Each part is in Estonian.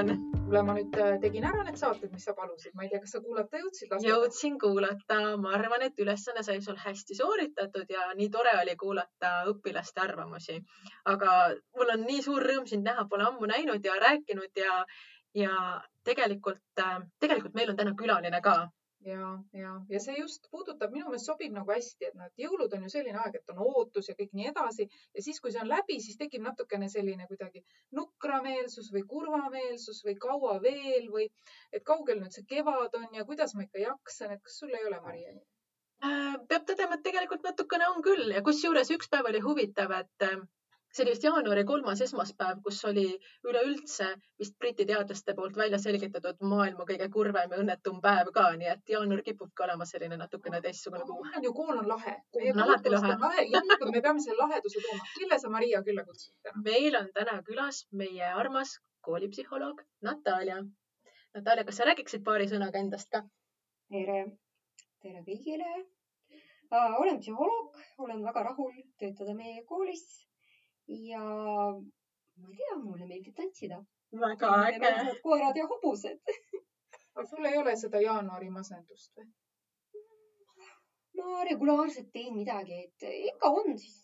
on? kuule, ma nüüd äh, tegin ära need saated, mis sa palusid, ma ei tea, kas sa kuulata jõudsid? jõudsin kuulata, ma arvan, et ülesanne sai sul hästi sooritatud ja nii tore oli kuulata õpilaste arvamusi. aga mul on nii suur rõõm sind näha, pole ammu näinud ja rääkinud ja, ja tegelikult, äh, tegelikult meil on täna külaline ka ja, ja, ja see just puudutab, minu meelest sobib nagu hästi, et noh, et jõulud on ju selline aeg, et on ootus ja kõik nii edasi. Ja siis, kui see on läbi, siis tekib natukene selline kuidagi nukrameelsus või kurvameelsus või kaua veel või et kaugel nüüd see kevad on ja kuidas ma ikka jaksan, et kas sul ei ole, Maria? Äh, peab tõdema, et tegelikult natukene on küll. Ja kusjuures üks päev oli huvitav, et äh, see oli vist jaanuari kolmas esmaspäev, kus oli üleüldse vist Briti teadlaste poolt välja selgitatud maailma kõige kurvem ja õnnetum päev ka, nii et jaanuar kipubki olema selline natukene teistsugune kuu. on ju, kool on lahe. kool on alati lahe. lahe. me peame selle laheduse tooma. kelle sa, Maria, külla kutsusid meil on täna külas meie armas koolipsühholoog Natalja. Natalja, kas sa räägiksid paari sõnaga endast ka? tere, tere kõigile. olen psühholoog, olen väga rahul töötada meie koolis ja ma ei tea, mulle meeldib tantsida. väga äge. koerad ja hobused aga sul ei ole seda jaanuari masendust või? ma regulaarselt teen midagi, et ikka on, siis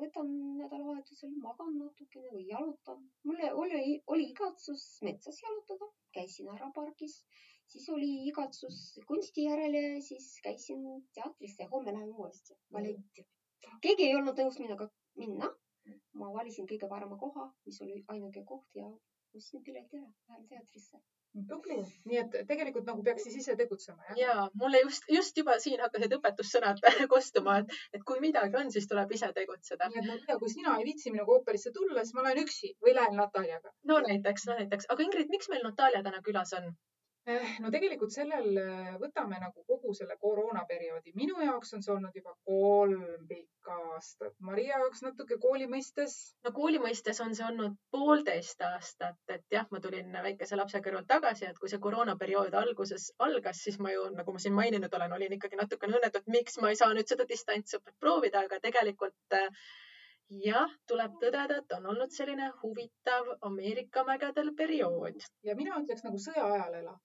võtan nädalavahetusel, magan natukene või jalutan. mulle oli, oli igatsus metsas jalutada, käisin ära pargis, siis oli igatsus kunsti järele, siis käisin teatrisse ja homme lähen uuesti balletti. keegi ei olnud nõus minuga minna ma valisin kõige parema koha, mis oli ainuke koht ja ostsin pileti ära, lähen teatrisse. tubli, nii et tegelikult nagu peaks siis ise tegutsema, jah? ja mulle just, just juba siin hakkasid õpetussõnad kostuma, et, et kui midagi on, siis tuleb ise tegutseda. nii et ma ei tea, kui sina ei viitsi minuga ooperisse tulla, siis ma lähen üksi või lähen Nataljaga. no näiteks, no näiteks, aga Ingrid, miks meil Natalja täna külas on? Eh, no tegelikult sellel eh, võtame nagu kogu selle koroonaperioodi. minu jaoks on see olnud juba kolm pikka aastat. Maria jaoks natuke kooli mõistes. no kooli mõistes on see olnud poolteist aastat, et jah, ma tulin väikese lapse kõrvalt tagasi, et kui see koroonaperiood alguses algas, siis ma ju, nagu ma siin maininud olen, olin ikkagi natukene õnnetu, et miks ma ei saa nüüd seda distantsõpet proovida, aga tegelikult äh, jah, tuleb tõdeda, et on olnud selline huvitav Ameerika mägedel periood. ja mina ütleks nagu sõjaajal elav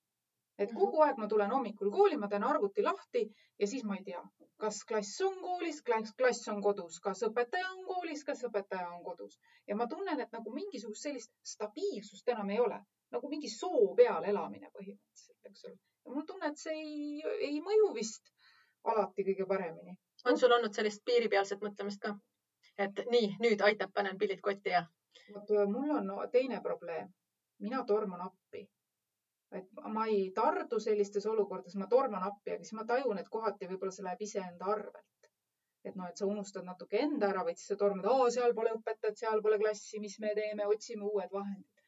et mhm. kogu aeg ma tulen hommikul kooli, ma teen arvuti lahti ja siis ma ei tea, kas klass on koolis, klass, klass on kodus, kas õpetaja on koolis, kas õpetaja on kodus ja ma tunnen, et nagu mingisugust sellist stabiilsust enam ei ole, nagu mingi soo peal elamine põhimõtteliselt, eks ole. ja mul tunne, et see ei, ei mõju vist alati kõige paremini. on sul olnud sellist piiripealset mõtlemist ka? et nii, nüüd aitab, panen pillid kotti ja. vot mul on no, teine probleem. mina torman appi et ma ei tardu sellistes olukordades, ma torman appi, aga siis ma tajun, et kohati võib-olla see läheb iseenda arvelt. et noh, et sa unustad natuke enda ära, vaid siis sa tormad, seal pole õpetajat, seal pole klassi, mis me teeme, otsime uued vahendid.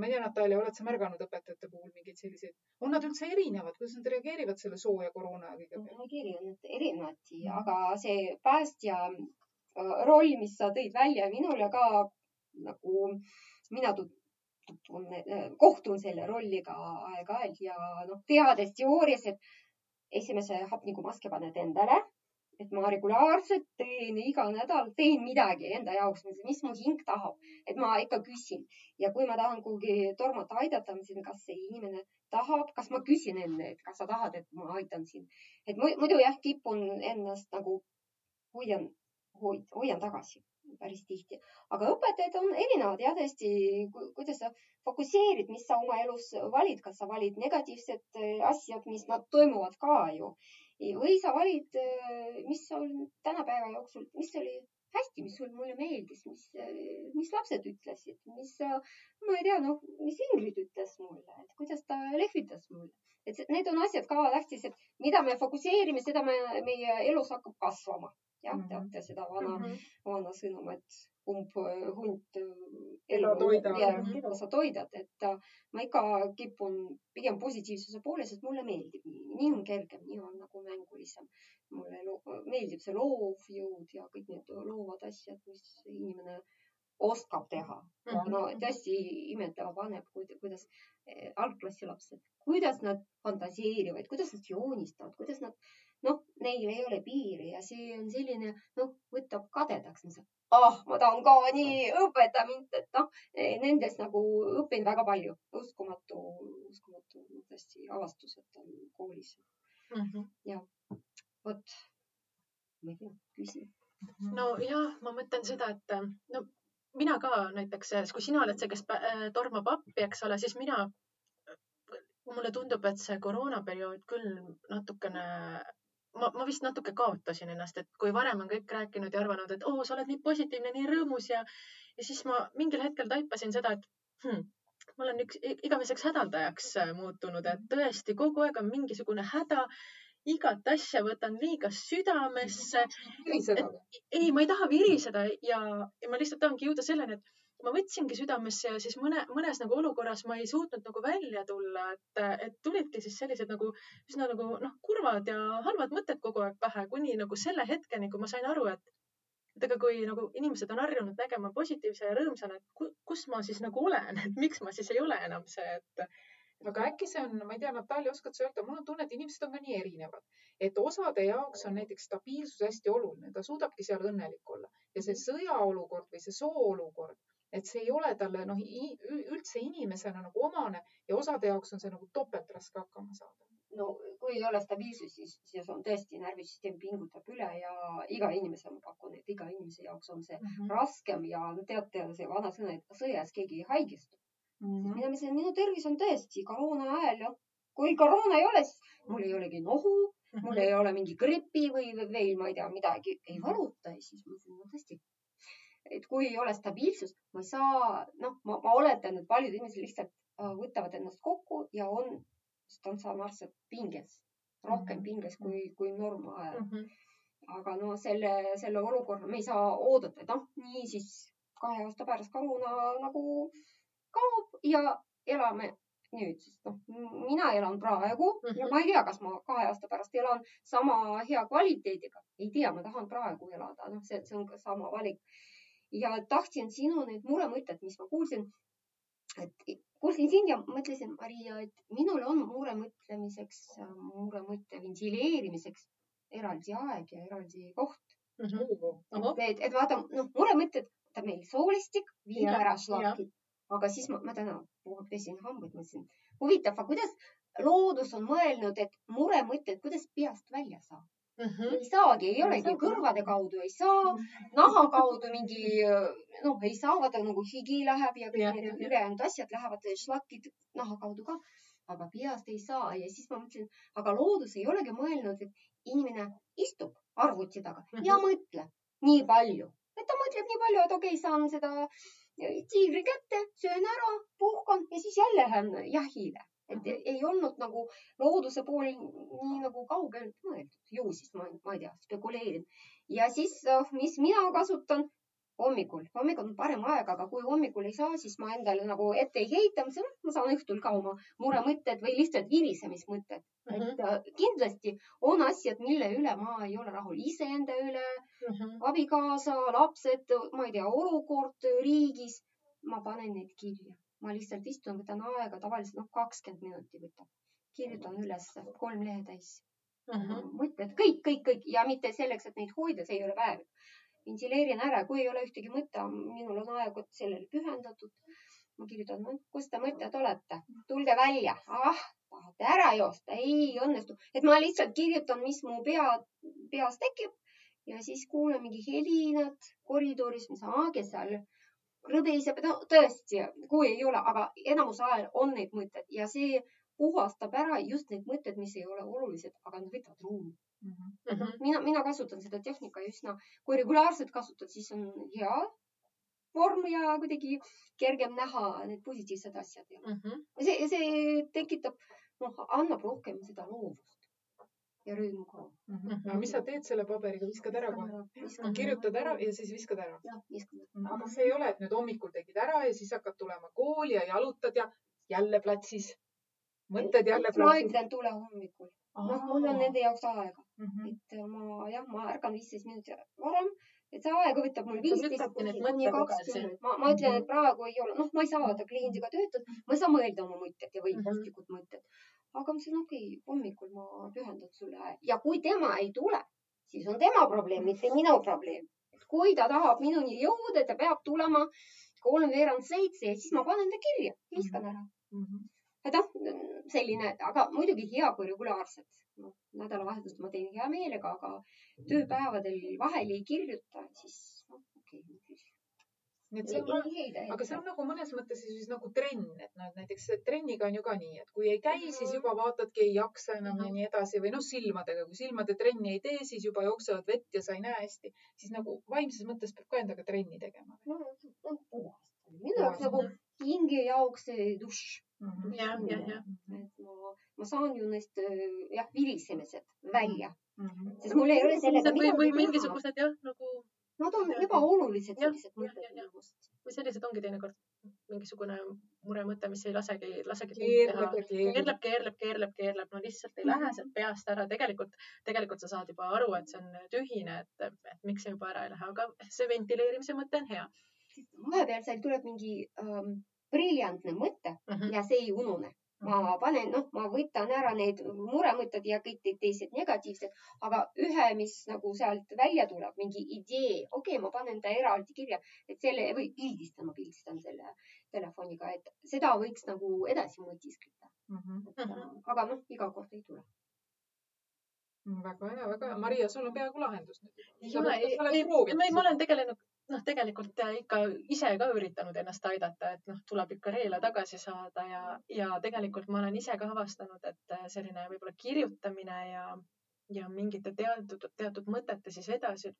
ma ei tea, Natalja, oled sa märganud õpetajate puhul mingeid selliseid, on nad üldse erinevad, kuidas nad reageerivad selle soo ja koroona ja kõige peale? reageerivad erinevalt, aga see päästja äh, roll, mis sa tõid välja minule ka nagu mina tutvun, äh, kohtun selle rolliga aeg-ajalt ja noh, teades teoorias, et esimese hapnikumaski paned endale, et ma regulaarselt teen iga nädal, teen midagi enda jaoks, mis mu hing tahab, et ma ikka küsin. Ja kui ma tahan kuhugi tormata aidata, siis kas see inimene tahab, kas ma küsin enne, et kas sa tahad, et ma aitan sind, et muidu jah, kipun ennast nagu hoian, hoian tagasi päris tihti, aga õpetajad on erinevad ja tõesti, kuidas sa fokusseerid, mis sa oma elus valid, kas sa valid negatiivsed äh, asjad, mis nad toimuvad ka ju. Või sa valid, äh, mis on tänapäeva jooksul, mis oli hästi, mis sul mulle meeldis, mis, äh, mis lapsed ütlesid, mis, ma ei tea, noh, mis Ingrid ütles mulle, et kuidas ta lehvitas mulle, et need on asjad ka tähtis, et mida me fokusseerime, seda me, meie elus hakkab kasvama jah, mhm. teate seda vana mm, -hmm. vana sõnum, et kumb äh, hunt äh, elu toidab, keda sa toidad, et äh, ma ikka kipun pigem positiivsuse poole, sest mulle meeldib nii, nii on kergem, nii on nagu mängulisem. mulle meeldib see loovjõud ja kõik need loovad asjad, mis inimene oskab teha mm. -hmm. no tõesti imetav paneb, kuidas algklassi lapsed, kuidas nad fantaseerivad, kuidas nad joonistavad, kuidas nad noh, neil ei ole piiri ja see on selline, noh, võta tekitab kadedaks. ah, ma tahan ka nii, õpeta mind, et noh, nendest nagu õpin väga palju. uskumatu, uskumatu tõesti avastused on koolis mm. -hmm. ja vot, ma ei tea, küsi. nojah, ma mõtlen seda, et no mina ka näiteks, kui sina oled see, kes tormab appi, eks ole, siis mina mulle tundub, et see koroonaperiood küll natukene, ma, ma vist natuke kaotasin ennast, et kui varem on kõik rääkinud ja arvanud, et oo sa oled nii positiivne, nii rõõmus ja, ja siis ma mingil hetkel taipasin seda, et hmm, ma olen üks igaveseks hädaldajaks äh, muutunud, et tõesti kogu aeg on mingisugune häda igat asja võtan liiga südamesse. ei, ma ei taha viriseda ja, ja ma lihtsalt tahangi jõuda selleni, et ma võtsingi südamesse ja siis mõne, mõnes nagu olukorras ma ei suutnud nagu välja tulla, et, et tulidki siis sellised nagu üsna nagu noh, kurvad ja halvad mõtted kogu aeg pähe, kuni nagu selle hetkeni, kui ma sain aru, et et aga kui nagu inimesed on harjunud nägema positiivse ja rõõmsana, et kus ma siis nagu olen, et miks ma siis ei ole enam see, et aga äkki see on, ma ei tea, Natalja, oskad sa öelda, mul on tunne, et inimesed on ka nii erinevad, et osade jaoks on näiteks stabiilsus hästi oluline, ta suudabki seal õnnelik olla. Ja see sõjaolukord või see sooolukord et see ei ole talle noh, üldse inimesena nagu omane ja osade jaoks on see nagu topelt raske hakkama saada. no kui ei ole stabiilsust, siis, siis on tõesti närvisüsteem pingutab üle ja iga inimese, ma pakun, et iga inimese jaoks on see mm -hmm. raskem ja teate, see vana sõna, et sõjas keegi ei haigestu mm. -hmm. mina mõtlesin, minu tervis on tõesti koroona ajal ja kui koroona ei ole, siis mul ei olegi nohu mul ei ole mingi gripi või veel ma ei tea midagi, ei valuta ja siis ma mõtlesin, no tõesti et kui ei ole stabiilsust, ma ei saa, noh, ma, ma oletan, et paljud inimesed lihtsalt äh, võtavad ennast kokku ja on statsionaarselt pinges, rohkem mhm. pinges kui, kui normaalajal mm. -hmm. aga no selle, selle olukorra me ei saa oodata, et noh, nii siis kahe aasta pärast koroona nagu kaob ja elame nüüd, sest noh, mina elan praegu mm -hmm. ja ma ei tea, kas ma kahe aasta pärast elan sama hea kvaliteediga. ei tea, ma tahan praegu elada, noh, see, see on ka sama valik ja tahtsin sinu neid muremõtted, mis ma kuulsin, et kuulsin sind ja mõtlesin, Maria, et minul on muremõtlemiseks, muremõtte ventileerimiseks eraldi aeg ja eraldi koht. Mm. -hmm. et, et vaata, noh, muremõtted, võtab meil soolistik, viib ära šlakid, aga siis ma, ma täna pesin hambaid, mõtlesin, huvitav, kuidas loodus on mõelnud, et muremõtted, kuidas peast välja saab Mm -hmm. ei saagi, ei olegi kõrvade kaudu ei saa, naha kaudu mingi noh, ei saa, vaata nagu higi läheb ja kõik need ülejäänud asjad lähevad šlakid naha kaudu ka, aga peast ei saa. Ja siis ma mõtlesin, aga loodus ei olegi mõelnud, et inimene istub arvuti taga mm -hmm. ja mõtleb nii palju, et ta mõtleb nii palju, et okei okay,, saan seda tiigri kätte, söön ära, puhkan ja siis jälle lähen jahile et ei olnud nagu looduse pool nii nagu kaugelt mõeldud, ju siis ma, ma ei tea, spekuleerin. ja siis, oh, mis mina kasutan hommikul, hommikul on parem aeg, aga kui hommikul ei saa, siis ma endale nagu ette ei heita, ma saan õhtul ka oma muremõtted või lihtsalt virisemismõtted mm. -hmm. et äh, kindlasti on asjad, mille üle ma ei ole rahul, iseenda üle mm, -hmm. abikaasa, lapsed, ma ei tea, olukord riigis. ma panen need kirja ma lihtsalt istun, võtan aega, tavaliselt noh, kakskümmend minutit võtab. kirjutan üles kolm lehetäis mhm. -huh. mõtted, kõik, kõik, kõik ja mitte selleks, et neid hoida, see ei ole vajalik. ventileerin ära, kui ei ole ühtegi mõtte, minul on aeg sellele pühendatud. ma kirjutan no,, kus te mõtted olete, tulge välja, ah, tahate ära joosta, ei õnnestu, et ma lihtsalt kirjutan, mis mu pea, peas tekib ja siis kuulen mingi helinat koridoris, mis, kes seal rõbiseb, no tõesti, kui ei ole, aga enamus ajal on neid mõtteid ja see puhastab ära just need mõtted, mis ei ole olulised, aga nad võtavad ruumi mm. -hmm. mina, mina kasutan seda tehnika üsna, kui regulaarselt kasutad, siis on hea vorm ja kuidagi kergem näha need positiivsed asjad mm. -hmm. see, see tekitab, noh, annab rohkem seda loovust ja ka mm. -hmm. aga mis sa teed selle paberiga, viskad ära kohe? kirjutad ära ja siis viskad ära? jah, viskan mm. -hmm. aga see ei ole, et nüüd hommikul tegid ära ja siis hakkad tulema kooli ja jalutad ja jälle platsis. mõtted jälle platsis? ma ütlen, tule hommikul. noh, mul on nende jaoks aega mm. -hmm. et ma jah, ma ärkan viisteist minutit varem, et see aega võtab mul viisteist kuni kakskümmend. ma, ma ütlen, et praegu ei ole, noh, ma ei saa vaata kliendiga töötada, ma ei saa mõelda oma mõtted ja või mm -hmm. mõtted aga ma ütlesin, okei okay,, hommikul ma pühendan sulle ja kui tema ei tule, siis on tema probleem, mitte minu probleem. kui ta tahab minuni jõuda, ta peab tulema kolmveerand seitse ja siis ma panen ta kirja, viskan ära. et noh, selline, aga muidugi hea, kui regulaarselt. noh, nädalavahetust ma teen hea meelega, aga tööpäevadel vahel ei kirjuta, siis noh, okei okay.. Nii et see on aga see on nagu mõnes mõttes siis nagu trenn, et noh, et näiteks trenniga on ju ka nii, et kui ei käi, siis juba vaatadki, ei jaksa enam ja nii edasi või noh, silmadega, kui silmade trenni ei tee, siis juba jooksevad vett ja sa ei näe hästi, siis nagu vaimses mõttes peab ka endaga trenni tegema. no, on puhastamine, minu jaoks nagu hinge jaoks see dušš, jah, jah, jah. et ma, ma saan ju neist äh, jah, virisemised välja, Mhm. sest mul ei ole sellega või, või mingisugused jah, nagu Nad on ebaolulised sellised mõtted jah. minust. või sellised ongi teinekord mingisugune muremõte, mis ei lasegi, lasegi keerleb keerleb. keerleb, keerleb, keerleb, no lihtsalt ei lähe sealt peast ära, tegelikult, tegelikult sa saad juba aru, et see on tühine, et, et miks see juba ära ei lähe, aga see ventileerimise mõte on hea vahepeal seal tuleb mingi ähm, briljantne mõte mm. -hmm. ja see ei unune. Ma panen, noh, ma võtan ära need muremõtted ja kõik need teised negatiivsed, aga ühe, mis nagu sealt välja tuleb, mingi idee, okei okay,, ma panen ta eraldi kirja, et selle või pildistan, ma pildistan selle telefoniga, et seda võiks nagu edasi mõtiskleda. Mhm. aga noh, iga kord ei tule. väga hea, väga hea. Maria, sul on peaaegu lahendus nüüd. ei ole, ei, ei, ei, ma olen tegelenud, noh, tegelikult ikka ise ka üritanud ennast aidata, et noh, tuleb ikka reele tagasi saada ja, ja tegelikult ma olen ise ka avastanud, et äh, selline võib-olla kirjutamine ja, ja mingite teatud, teatud mõtete siis edasi,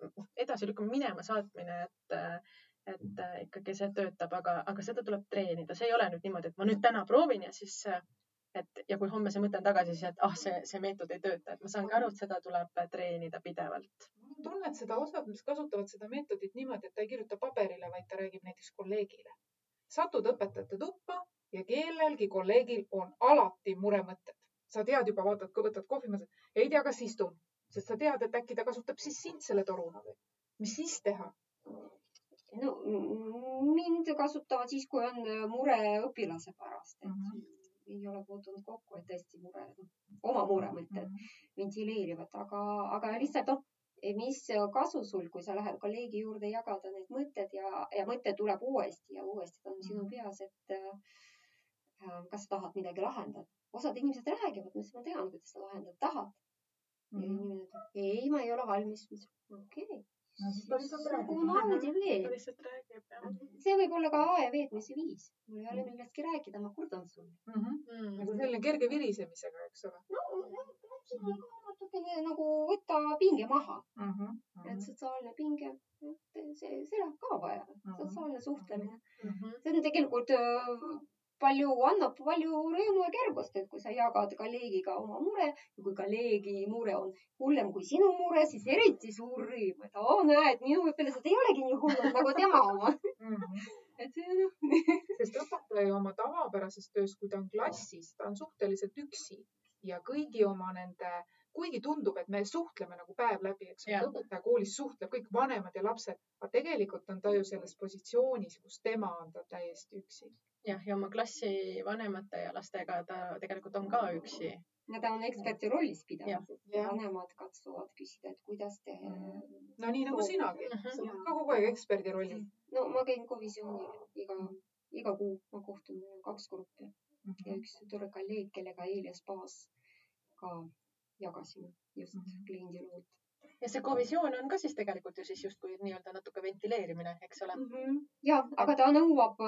edasilükkamine, minema saatmine, et et äh, ikkagi see töötab, aga, aga seda tuleb treenida, see ei ole nüüd niimoodi, et ma nüüd täna proovin ja siis äh, et ja kui homme see mõte on tagasi, siis et ah, see, see meetod ei tööta, et ma saan ka aru, et seda tuleb treenida pidevalt. Mul on tunne, et seda osad, mis kasutavad seda meetodit niimoodi, et ta ei kirjuta paberile, vaid ta räägib näiteks kolleegile. satud õpetajate tuppa ja kellelgi kolleegil on alati muremõtted. sa tead juba, vaatad, kui võtad kohvi, mõtled, ei tea, kas istun, sest sa tead, et äkki ta kasutab siis sind selle toruna või. mis siis teha? no mm, mind kasutavad siis, kui on äh, mure õpilase pärast, et Mhm. ei ole puutunud kokku, et tõesti mure, oma muremõtted ventileerivad, aga, aga lihtsalt noh, mis kasu sul, kui sa lähed kolleegi juurde jagada need mõtted ja, ja mõte tuleb uuesti ja uuesti ta on sinu peas, et äh, kas sa tahad midagi lahendada. osad inimesed räägivad, ma tean, kuidas sa lahendada tahad. ja inimene ütleb, ei, ma ei ole valmis. okei No lihtsalt räägib jah see võib olla ka ae veetmise viis. mul ei ole millestki rääkida, ma kurdan sulle. mm. nagu. selline kerge virisemisega, eks ole no ka natukene nagu võtta pinge maha, mm. -hmm. et sotsiaalne pinge, see, see läheb ka vaja, sotsiaalne suhtlemine. Mhm. see on tegelikult äh, palju, annab palju rõõmu ja kergust, et kui sa jagad kolleegiga oma mure ja kui kolleegi mure on hullem kui sinu mure, siis eriti suur rõõm, et oo, näed, minu õpilased ei olegi nii hullud nagu tema oma. Mm -hmm. et see noh, sest õpetaja oma tavapärases töös, kui ta on klassis, ta on suhteliselt üksi ja kõigi oma nende, kuigi tundub, et me suhtleme nagu päev läbi, eks ole õpetaja koolis suhtleb kõik vanemad ja lapsed, aga tegelikult on ta ju selles positsioonis, kus tema on ta täiesti üksi. jah, ja oma klassi vanemate ja lastega ta tegelikult on ka üksi. ta on eksperti rollis pidanud. vanemad katsuvad küsida, et kuidas te. no nii nagu sinagi, Mhm. sa oled ka kogu aeg eksperdi rollis. no ma käin kovisiooni iga, iga kuu ma kohtun, kaks gruppi ja üks tore kolleeg, kellega eile spaas ka jagasime just Mhm. kliendi lood ja see kovisioon on ka siis tegelikult ju siis justkui nii-öelda natuke ventileerimine, eks ole. mm. -hmm. ja, aga ta nõuab,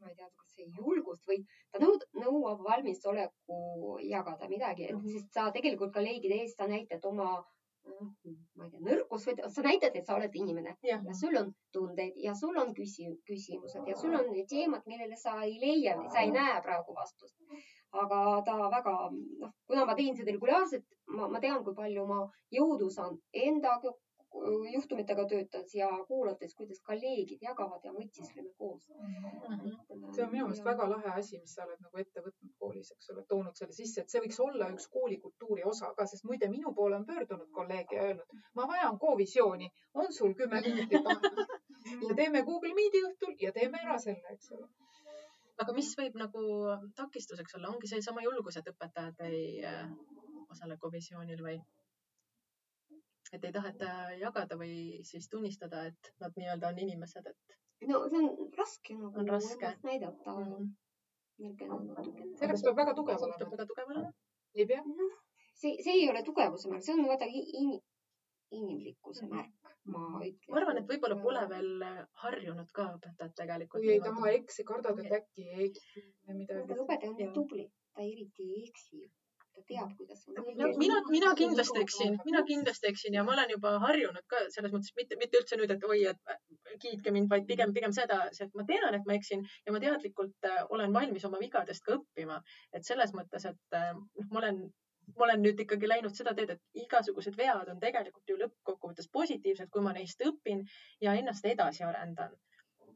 ma ei tea, kas see julgust või ta nõud, nõuab valmisoleku jagada midagi mm, Mhm. -hmm. sest sa tegelikult kolleegide ees sa näitad oma ma ei tea, nõrkust või sa näitad, et sa oled inimene jah, ja sul on tunded ja sul on küsi-, küsimused ja sul on teemad, millele sa ei leia, sa ei näe praegu vastust. Aga ta väga, noh, kuna ma teen seda regulaarselt, ma, ma tean, kui palju ma jõudu saan enda juhtumitega töötades ja kuulates, kuidas kolleegid jagavad ja mõtiskleme koos. see on minu meelest väga lahe asi, mis sa oled nagu ette võtnud koolis, eks ole, toonud selle sisse, et see võiks olla üks koolikultuuri osa ka, sest muide minu poole on pöördunud kolleeg ja öelnud, ma vajan kovisiooni, on sul kümme minutit aega ja teeme Google Meet'i õhtul ja teeme ära selle, eks ole. Aga mis võib nagu takistuseks olla, ongi seesama julgus, et õpetajad ei äh, osale kovisioonil või? et ei taheta jagada või siis tunnistada, et nad nii-öelda on inimesed, et no see on raske nagu On raske. näidata mm. -hmm. selleks peab väga tugev olema. väga tugev olema. ei pea? noh, see, see ei ole tugevuse märk, see on vaata i- in, inimlikkuse märk, ma ütlen. ma arvan, et võib-olla pole veel harjunud ka õpetajad tegelikult. kui ei taha eksi, kardad, et äkki ei eksi või midagi aga. õpetaja on tubli, ta eriti ei eksi. ta teab, kuidas on no mina, mina kindlasti eksin, mina kindlasti eksin ja ma olen juba harjunud ka selles mõttes mitte, mitte üldse nüüd, et oi, et kiitke mind, vaid pigem, pigem seda, et ma tean, et ma eksin ja ma teadlikult äh, olen valmis oma vigadest ka õppima. et selles mõttes, et äh, noh, ma olen, ma olen nüüd ikkagi läinud seda teed, et igasugused vead on tegelikult ju lõppkokkuvõttes positiivsed, kui ma neist õpin ja ennast edasi arendan.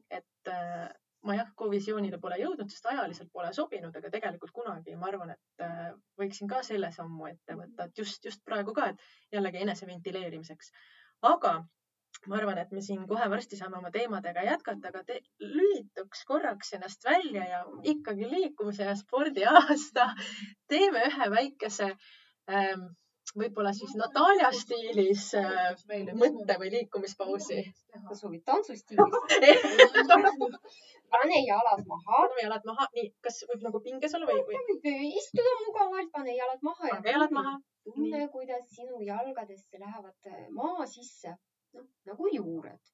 et äh, ma jah, kovisioonile pole jõudnud, sest ajaliselt pole sobinud, aga tegelikult kunagi ma arvan, et äh, võiksin ka selle sammu ette võtta, et just, just praegu ka, et jällegi enese ventileerimiseks. aga ma arvan, et me siin kohe varsti saame oma teemadega jätkata, aga te lülituks korraks ennast välja ja ikkagi liikumise ja spordi aasta. Teeme ühe väikese ähm, võib-olla siis Natalja stiilis äh, mõtte või liikumispausi. sa soovid tantsustiilis pane jalad maha, paneme jalad maha, nii, kas võib nagu pinges olla või, või istuda mugavalt, pane jalad maha pange jalad maha. tunne, kuidas sinu jalgadesse lähevad äh, maa sisse, noh nagu juured.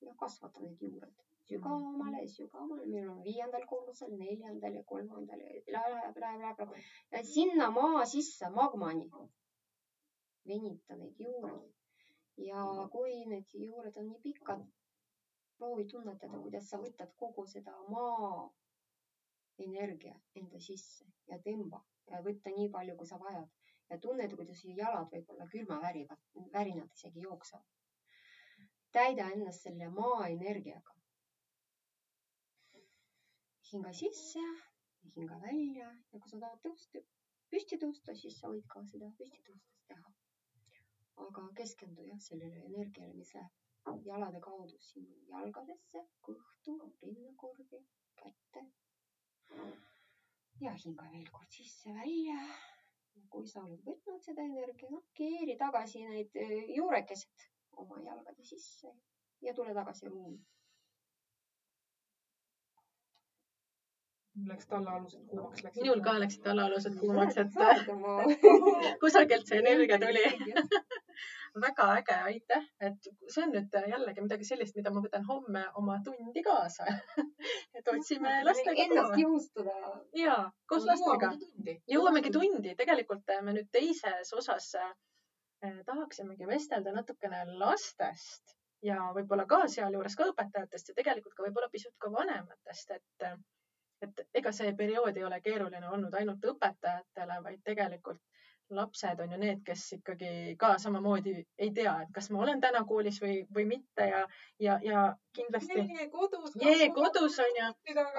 Ja kasvata need juured. Sügavamale, sügavamale, meil on viiendal korrusel, neljandal ja kolmandal ja läheb, läheb, läheb, ja sinna maa sisse magmani. venita neid juured. Ja kui need juured on nii pikad, proovi tunnetada, kuidas sa võtad kogu seda maa energia enda sisse ja tõmba ja võtta nii palju, kui sa vajad. Ja tunned, kuidas jalad võib-olla külmavärivad, värinad isegi jooksevad. Täida ennast selle maa energiaga. hinga sisse, hinga välja ja kui sa tahad tõusta, püsti tõusta, siis sa võid ka seda püsti tõustes teha. aga keskendu jah sellele energiale, mis läheb jalade kaudu sinu jalgadesse, kõhtu, rinnakorvi, kätte. ja hinga veel kord sisse-välja. kui sa oled võtnud seda energia, noh keeri tagasi need eh, juurekesed oma jalgade sisse ja tule tagasi ruumi. läks tallaalused kuumaks. minul ka läksid allaalused kuumaks, et kusagilt see energia tuli. väga äge, aitäh, et see on nüüd jällegi midagi sellist, mida ma võtan homme oma tundi kaasa. et otsime lastega ennast koos. jõustada. ja koos lastega. jõuamegi tundi, tegelikult me nüüd teises osas tahaksimegi vestelda natukene lastest ja võib-olla ka sealjuures ka õpetajatest ja tegelikult ka võib-olla pisut ka vanematest, et et ega see periood ei ole keeruline olnud ainult õpetajatele, vaid tegelikult lapsed on ju need, kes ikkagi ka samamoodi ei tea, et kas ma olen täna koolis või, või mitte ja, ja, ja kindlasti kodus. kodus on ju,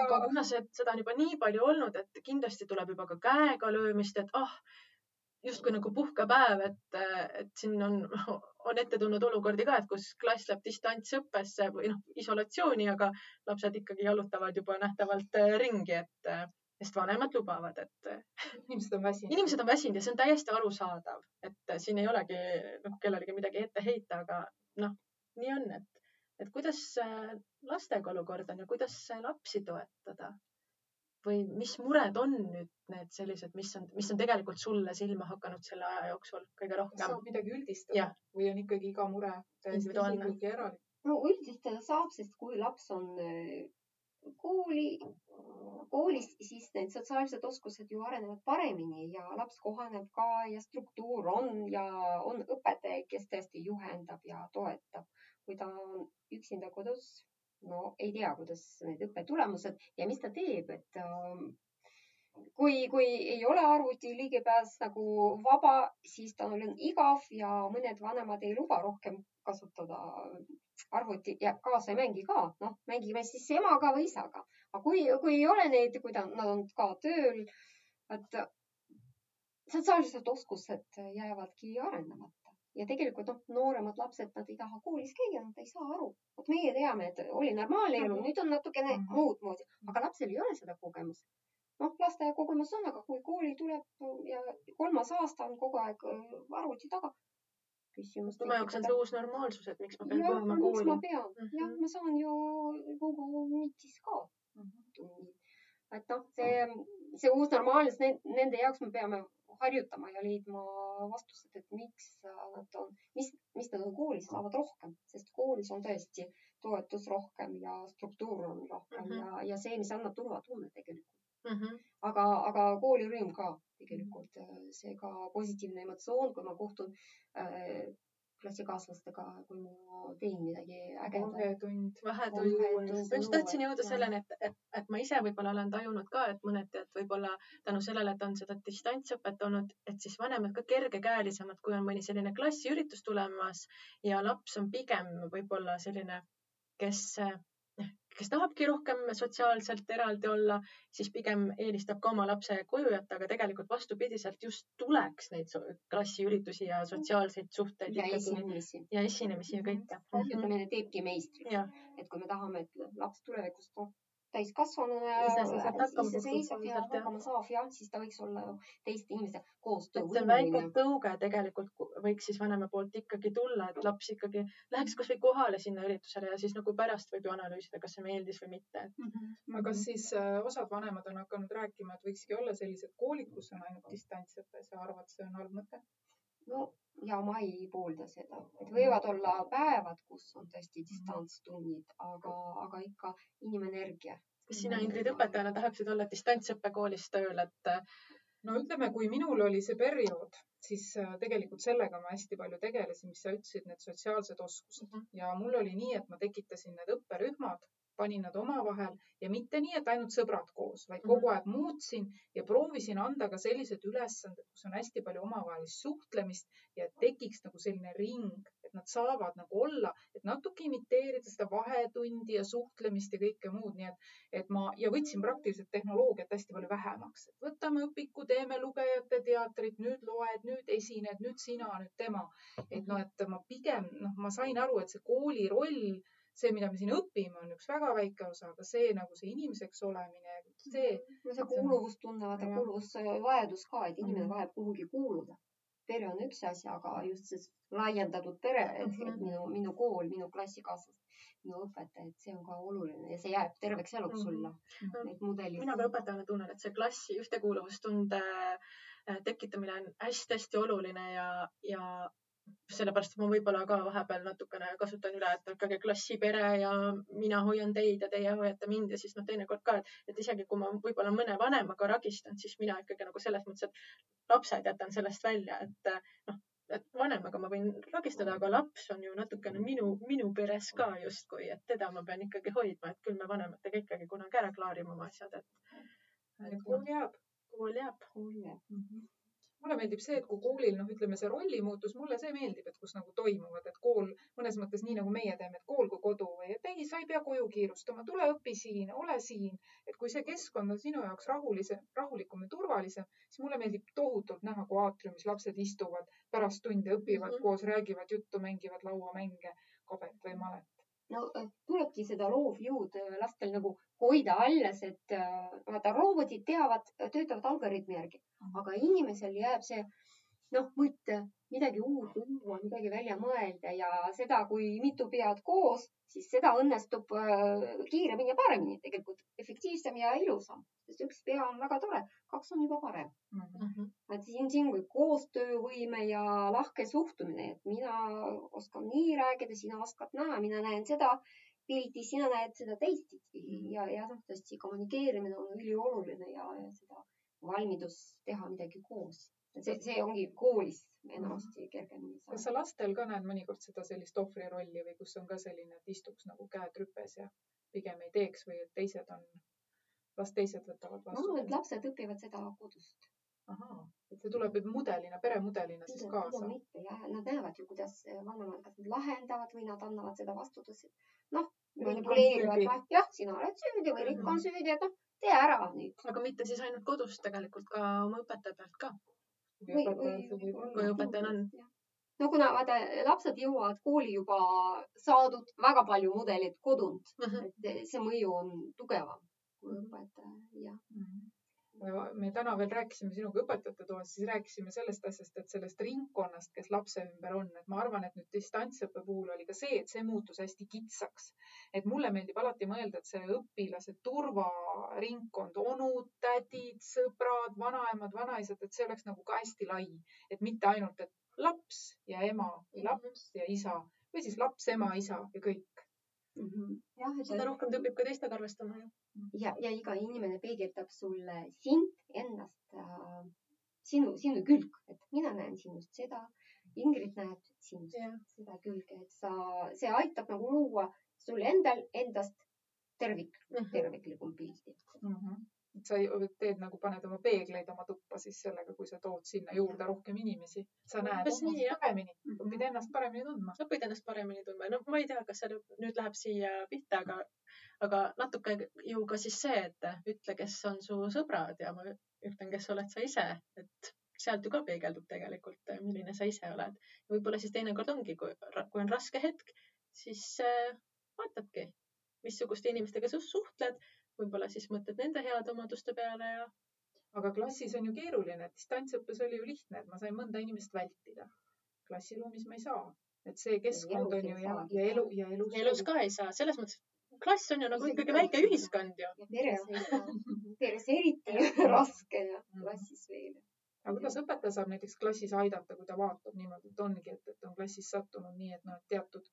aga kuna see, seda on juba nii palju olnud, et kindlasti tuleb juba ka käega löömist, et ah, justkui nagu puhkepäev, et, et siin on, on ette tulnud olukordi ka, et kus klass läheb distantsõppesse või noh, isolatsiooni, aga lapsed ikkagi jalutavad juba nähtavalt äh, ringi, et äh, sest vanemad lubavad, et äh, inimesed on väsinud. inimesed on väsinud ja see on täiesti arusaadav, et siin ei olegi noh, kellelegi midagi ette heita, aga noh, nii on, et, et kuidas äh, lastega olukord on ja kuidas äh, lapsi toetada või mis mured on nüüd need sellised, mis on, mis on tegelikult sulle silma hakanud selle aja jooksul kõige rohkem? saab midagi üldistada Jah. või on ikkagi iga mure täiesti isiklik ja eraldi? no üldistada saab, sest kui laps on äh, kooli, koolis, siis need sotsiaalsed oskused ju arenevad paremini ja laps kohaneb ka ja struktuur on ja on õpetaja, kes tõesti juhendab ja toetab. kui ta on üksinda kodus, no ei tea, kuidas need õppetulemused ja mis ta teeb, et ähm, kui, kui ei ole arvuti ligipääs nagu vaba, siis tal on igav ja mõned vanemad ei luba rohkem kasutada arvutit ja kaasa ei mängi ka, noh, mängime siis emaga või isaga. aga kui, kui ei ole neid, kui ta, nad on ka tööl, et sotsiaalsed oskused jäävadki arenemata ja tegelikult noh, nooremad lapsed, nad ei taha koolis käia, nad ei saa aru. vot meie teame, et oli normaalne elu, nüüd on natukene Mhm. muud moodi, aga lapsel ei ole seda kogemust. noh, lasteaia kogemus on, aga kui kooli tuleb ja kolmas aasta on kogu aeg äh, arvuti taga, küsimust tema jaoks on see uus normaalsus, et miks ma pean tulema miks kooli ma pean mm, -hmm. jah, ma saan ju Google Meetis ka tunnid. et noh, see, see uus normaalsus, nende jaoks me peame harjutama ja leidma vastused, et miks nad on, mis, mis nad on koolis saavad rohkem, sest koolis on tõesti toetus rohkem ja struktuur on rohkem Mhm. ja, ja see, mis annab turvatunne tegelikult. mm. -hmm. aga, aga koolirõõm ka tegelikult, see ka positiivne emotsioon, kui ma kohtun äh, klassikaaslastega, kui ma teen midagi ägedat. vahetund. vahetund. Ma just tahtsin jõuda selleni, et, et, et ma ise võib-olla olen tajunud ka, et mõneti, et võib-olla tänu sellele, et on seda distantsõpet olnud, et siis vanemad ka kergekäelisemad, kui on mõni selline klassiüritus tulemas ja laps on pigem võib-olla selline, kes kes tahabki rohkem sotsiaalselt eraldi olla, siis pigem eelistab ka oma lapse koju jätta, aga tegelikult vastupidiselt just tuleks neid klassiüritusi ja sotsiaalseid suhteid ja esinemisi. ja esinemisi ja kõike. harjutamine teebki meistriks. et kui me tahame, et laps tulevikus täiskasvanuna iseseisev ja hakkama saab jah, siis ta võiks olla ju teiste inimeste et see väike koostöövõimeline. tõuge tegelikult ku- võiks siis vanema poolt ikkagi tulla, et laps ikkagi läheks kasvõi kohale sinna üritusele ja siis nagu pärast võib ju analüüsida, kas see meeldis või mitte. aga kas siis äh, osad vanemad on hakanud rääkima, et võikski olla sellised koolid, kus on ainult distantsõpe, sa arvad, see on halb mõte? no ja ma ei poolda seda, et võivad olla päevad, kus on tõesti distantstunnid, aga, aga ikka inimenergia. kas sina, Ingrid, õpetajana tahaksid olla distantsõppekoolis tööl, et no ütleme, kui minul oli see periood, siis äh, tegelikult sellega ma hästi palju tegelesin, mis sa ütlesid, need sotsiaalsed oskused. Mhm. ja mul oli nii, et ma tekitasin need õpperühmad, panin nad omavahel ja mitte nii, et ainult sõbrad koos, vaid kogu aeg muutsin ja proovisin anda ka sellised ülesanded, kus on hästi palju omavahelist suhtlemist ja tekiks nagu selline ring, et nad saavad nagu olla, et natuke imiteerida seda vahetundi ja suhtlemist ja kõike muud, nii et, et ma ja võtsin praktiliselt tehnoloogiat hästi palju vähemaks, et võtame õpiku, teeme lugejate teatrit, nüüd loed, nüüd esined, nüüd sina, nüüd tema. et noh, et ma pigem noh, ma sain aru, et see kooli roll see, mida me siin õpime, on üks väga väike osa, aga see nagu see inimeseks olemine, see see kuuluvustunne, vaata kuuluvusvajadus ka, et inimene Mhm. vajab kuhugi kuuluda. pere on üks asi, aga just see laiendatud pere, et, et Mhm. minu, minu kool, minu klassikaaslased, minu õpetaja, et see on ka oluline ja see jääb terveks eluks Mhm. sulle. Need mudelid. mina ka õpetajana tunnen, et see klassi ühtekuuluvustunde äh, tekitamine on hästi-hästi oluline ja, ja sellepärast ma võib-olla ka vahepeal natukene kasutan üle, et ikkagi klassipere ja mina hoian teid ja teie hoiate mind ja siis noh, teinekord ka, et, et isegi kui ma võib-olla mõne vanemaga ragistan, siis mina ikkagi nagu selles mõttes, et lapsed jätan sellest välja, et noh, et vanemaga ma võin ragistada, aga laps on ju natukene minu, minu peres ka justkui, et teda ma pean ikkagi hoidma, et küll me vanematega ikkagi kunagi ära klaarime oma asjad, et, et kool jääb. kool jääb. kool jääb. Mulle meeldib see, et kui koolil, noh, ütleme see rollimuutus, mulle see meeldib, et kus nagu toimuvad, et kool mõnes mõttes nii nagu meie teeme, et kool kui kodu või et ei, sa ei pea koju kiirustama, tule õpi siin, ole siin. et kui see keskkond on sinu jaoks rahulise, rahulikum ja turvalisem, siis mulle meeldib tohutult näha, kui aatriumis lapsed istuvad pärast tunde, õpivad mm. -hmm. koos, räägivad juttu, mängivad lauamänge, kabet või malet. No äh, tulebki seda loovjõud äh, lastel nagu hoida alles, et äh, vaata, robotid teavad, töötavad algoritmi järgi, aga inimesel jääb see noh, mõte midagi uut luua, midagi välja mõelda ja seda, kui mitu pead koos, siis seda õnnestub äh, kiiremini ja paremini, tegelikult efektiivsem ja ilusam, sest üks pea on väga tore, kaks on juba parem. Mhm. et siin, siin kui koostöövõime ja lahke suhtumine, et mina oskan nii rääkida, sina oskad naa, mina näen seda pilti, sina näed seda teistpidi ja, ja noh, tõesti kommunikeerimine on ülioluline ja, ja seda valmidus teha midagi koos. See, see ongi koolis enamasti kergemini kas saada. sa lastel ka näed mõnikord seda sellist ohvri rolli või kus on ka selline, et istuks nagu käed rüpes ja pigem ei teeks või et teised on, las teised võtavad ma arvan, et vastu? lapsed õpivad seda kodust. ahaa, et see tuleb mudelina, peremudelina siis pigem kaasa. mitte ja nad näevad ju, kuidas vanemad, kas nad lahendavad või nad annavad seda vastutust. noh, Riik on manipuleerivad, noh, jah, sina oled süüdi või Rikk on süüdi, et noh, tee ära nüüd. aga mitte siis ainult kodus, tegelikult ka oma õpetaja pealt ka. Või, või, Kui õpetajal on. no kuna vaata, lapsed jõuavad kooli juba saadud väga palju mudeleid kodunt, Mhm. et see mõju on tugevam kui õpetaja ja Mhm. Me täna veel rääkisime sinuga õpetajate toas, siis rääkisime sellest asjast, et sellest ringkonnast, kes lapse ümber on, et ma arvan, et nüüd distantsõppe puhul oli ka see, et see muutus hästi kitsaks. et mulle meeldib alati mõelda, et see õpilase turvaringkond, onud, tädid, sõbrad, vanaemad, vanaisad, et see oleks nagu ka hästi lai, et mitte ainult, et laps ja ema või laps ja isa või siis laps, ema, isa ja kõik mm. -hmm. jah, et seda rohkem ta õpib ka teistega arvestama ju ja, ja iga inimene peegeldab sulle sind ennast äh,, sinu, sinu külg, et mina näen sinust seda, Ingrid näeb sinust yeah. seda külge, et sa, see aitab nagu luua sul endal endast tervik mm, -hmm. terviklikum pildi mm. -hmm et sa teed nagu, paned oma peegleid oma tuppa siis sellega, kui sa tood sinna juurde rohkem inimesi. sa näed nii, paremini, õpid ennast paremini tundma. õpid ennast paremini tundma. no ma ei tea, kas see nüüd läheb siia pihta, aga, aga natuke ju ka siis see, et ütle, kes on su sõbrad ja ma ütlen, kes oled sa ise, et sealt ju ka peegeldub tegelikult, milline sa ise oled. võib-olla siis teinekord ongi, kui, kui on raske hetk, siis äh, vaatadki, missuguste inimestega sa suhtled võib-olla siis mõtled nende heade omaduste peale ja. aga klassis on ju keeruline, et distantsõppes oli ju lihtne, et ma sain mõnda inimest vältida. klassiruumis ma ei saa, et see keskkond on ju ja, ja elu ja elus. elus ka ei saa, selles mõttes, klass on ju nagu ikkagi väike ühiskond ju. peres, peres eriti raske ja mm. klassis veel aga kuidas õpetaja saab näiteks klassis aidata, kui ta vaatab niimoodi, et ongi, et, et on klassis sattunud nii, et noh, teatud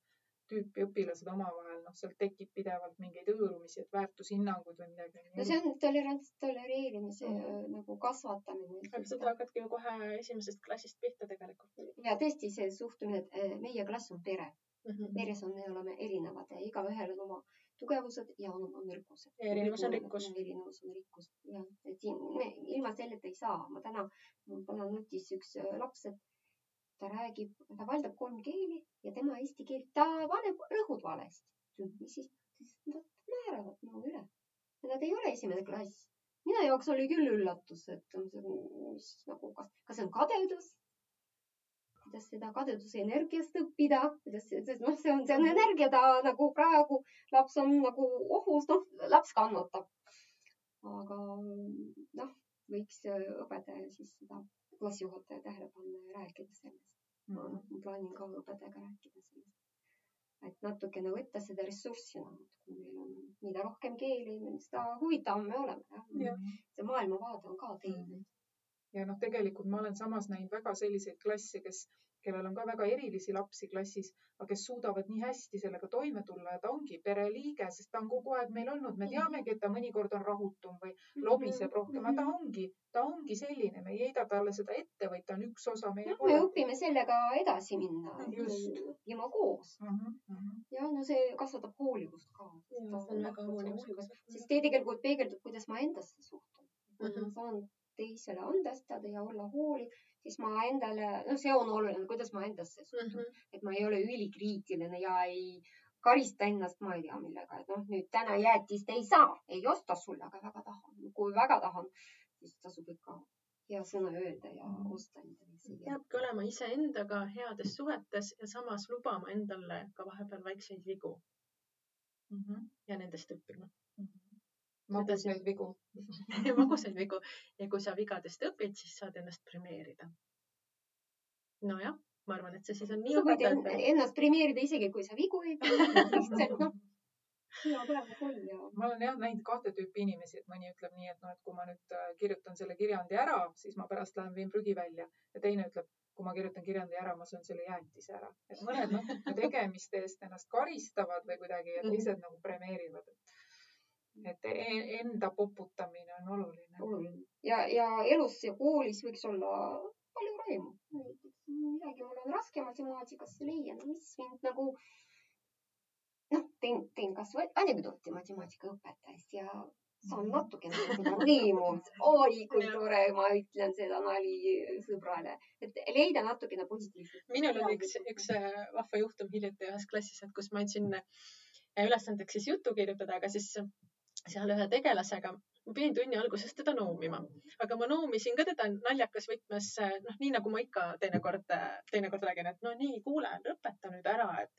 tüüpi õpilased omavahel, noh, sealt tekib pidevalt mingeid hõõrumisi, et väärtushinnangud või midagi. no see on tolerants, tolereerimise mm -hmm. nagu kasvatamine. seda hakkadki ju kohe esimesest klassist pihta tegelikult. ja tõesti see suhtumine, et äh, meie klass on pere mm. -hmm. peres on, me oleme erinevad ja igaühel on oma tugevused ja on oma nõrkused. erinevus on rikkus. erinevus on rikkus, jah, et siin me ilma selleta ei saa. ma täna, mul täna nutis üks äh, laps, et ta räägib, ta valdab kolm keeli ja tema eesti keelt, ta paneb rõhud valesti. mis siis, siis nad määravad nagu üle. Nad ei ole esimene klass. minu jaoks oli küll üllatus, et mis nagu, kas, kas see on kadedus? kuidas seda kadeduse energiast õppida, kuidas, noh, see on, see on energia, ta nagu praegu laps on nagu ohus, noh, laps kannatab. aga noh, võiks õpetaja siis seda klassijuhataja tähele panna ja rääkida sellest mm. -hmm. ma plaanin ka õpetajaga rääkida sellest. et natukene võtta seda ressurssi nagu, et kui meil on, mida rohkem keeli, seda huvitavam me oleme. See maailmavaade on ka teine mm. -hmm. Ja noh, tegelikult ma olen samas näinud väga selliseid klasse, kes kellel on ka väga erilisi lapsi klassis, aga kes suudavad nii hästi sellega toime tulla ja ta ongi pereliige, sest ta on kogu aeg meil olnud, me teamegi, et ta mõnikord on rahutum või mhm. lobiseb rohkem, aga ta mhm. ongi, ta ongi selline, me ei heida talle seda ette, vaid ta on üks osa meie no,. me õpime sellega edasi minna, õppima koos uh. -huh, uh -huh. ja no see kasvatab hoolivust ka. sest see tegelikult peegeldub, kuidas ma endasse suhtun uh. -huh. ma saan teisele andestada ja olla hooliv siis ma endale, noh, see on oluline, kuidas ma endasse suhtun mm, -hmm. et ma ei ole ülikriitiline ja ei karista ennast, ma ei tea millega, et noh, nüüd täna jäätist ei saa, ei osta sulle, aga väga tahan. kui väga tahan, siis tasub ikka hea sõna öelda ja osta endale. peabki olema iseendaga heades suhetes ja samas lubama endale ka vahepeal väikseid vigu mm. -hmm. ja nendest õppima mm. -hmm magusaid vigu magusaid vigu ja kui sa vigadest õpid, siis saad ennast premeerida. nojah, ma arvan, et see siis on nii. sa võid ennast premeerida isegi, kui sa vigu ei tee, lihtsalt noh hea päev on ja. ma olen jah näinud kahte tüüpi inimesi, et mõni ütleb nii, et noh, et kui ma nüüd äh, kirjutan selle kirjandi ära, siis ma pärast lähen viin prügi välja ja teine ütleb, kui ma kirjutan kirjandi ära, ma söön selle jäätise ära. et mõned natuke tegemiste eest ennast karistavad või kuidagi ja teised mm -hmm. nagu premeerivad, et et e-, enda poputamine on oluline. oluline ja, ja elus ja koolis võiks olla palju rõõmu. midagi mul on raske matemaatikasse leia, no mis mind nagu noh, teen, teen kasvõi anekdooti matemaatikaõpetajast ja saan mhm. natukene seda rõõmu. oi, kui tore, ma ütlen seda nali sõbrale, et leida natukene positiivset. minul oli üks, üks äh, vahva juhtum hiljuti ühes klassis, et kus ma andsin äh, ülesandeks siis juttu kirjutada, aga siis seal ühe tegelasega, ma pidin tunni alguses teda noomima, aga ma noomisin ka teda naljakas võtmes, noh, nii nagu ma ikka teinekord, teinekord räägin, et no nii, kuule, lõpeta nüüd ära, et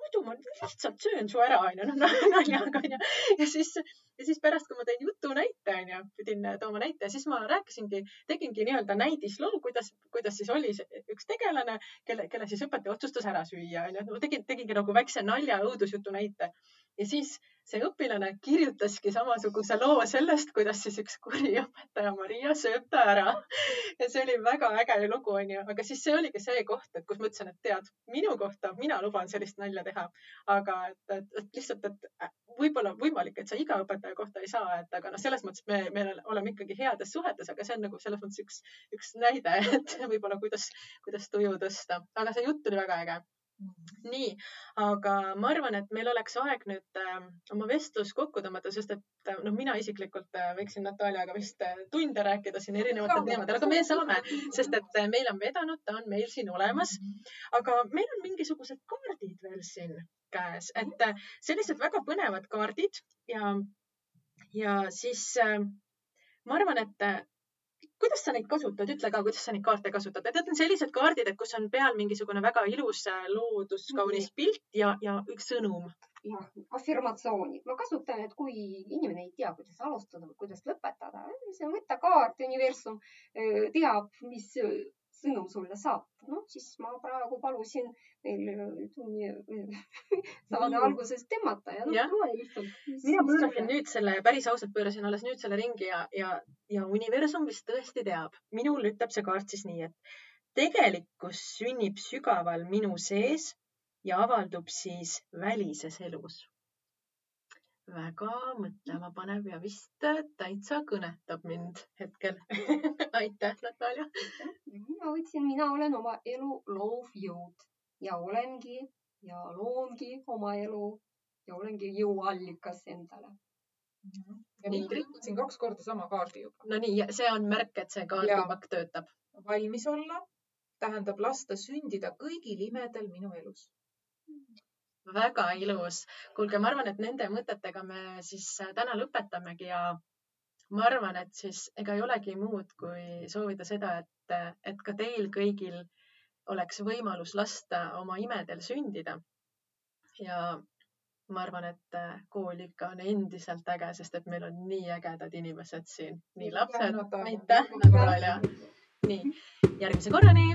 muidu ma lihtsalt söön su ära, onju, noh naljaga onju. ja siis, ja siis pärast, kui ma tõin jutu näite, onju, pidin tooma näite, siis ma rääkisingi, tegingi nii-öelda näidisloo, kuidas, kuidas siis oli üks tegelane, kelle, kelle siis õpetaja otsustas ära süüa, onju. ma tegin, tegingi nagu väikse nalja õudusjutu näite ja siis see õpilane kirjutaski samasuguse loo sellest, kuidas siis üks kuri õpetaja Maria sööb ta ära. ja see oli väga äge lugu, onju, aga siis see oligi see koht, et kus ma ütlesin, et tead, minu kohta mina luban sellist nalja teha, aga et, et, et lihtsalt, et võib-olla võimalik, et sa iga õpetaja kohta ei saa, et aga noh, selles mõttes me, me oleme ikkagi heades suhetes, aga see on nagu selles mõttes üks, üks näide, et võib-olla kuidas, kuidas tuju tõsta, aga see jutt oli väga äge nii, aga ma arvan, et meil oleks aeg nüüd äh, oma vestlus kokku tõmmata, sest et äh, noh, mina isiklikult äh, võiksin Nataljaga vist äh, tunde rääkida siin erinevatel teemadel, aga me saame, sest et äh, meil on vedanud, ta on meil siin olemas. aga meil on mingisugused kaardid veel siin käes, et äh, sellised väga põnevad kaardid ja, ja siis äh, ma arvan, et äh, kuidas sa neid kasutad, ütle ka, kuidas sa neid kaarte kasutad, et need on sellised kaardid, et kus on peal mingisugune väga ilus äh, loodus, kaunis pilt ja, ja üks sõnum. jah, afirmatsioonid. ma kasutan, et kui inimene ei tea, kuidas alustada või kuidas lõpetada, siis võtta kaart, universum äh, teab, mis sõnum sulle saab. noh, siis ma praegu palusin neil tunni saade alguses tõmmata ja noh, loe lihtsalt. mina pöörasin nüüd selle, päris ausalt pöörasin alles nüüd selle ringi ja, ja, ja universum vist tõesti teab. minul ütleb see kaart siis nii, et tegelikkus sünnib sügaval minu sees ja avaldub siis välises elus väga mõtlema panev ja vist täitsa kõnetab mind hetkel aitäh, Natalja. mina võtsin, mina olen oma elu loov jõud ja olengi ja loongi oma elu ja olengi jõuallikas endale. Mhm. ja mind rikkusin kaks korda sama kaardi juba. no nii, see on märk, et see kaardipakk töötab. valmis olla tähendab lasta sündida kõigil imedel minu elus väga ilus. kuulge, ma arvan, et nende mõtetega me siis äh, täna lõpetamegi ja ma arvan, et siis ega ei olegi muud, kui soovida seda, et, et ka teil kõigil oleks võimalus lasta oma imedel sündida. ja ma arvan, et äh, kool ikka on endiselt äge, sest et meil on nii ägedad inimesed siin, nii lapsed. aitäh, Natalja. nii, järgmise korrani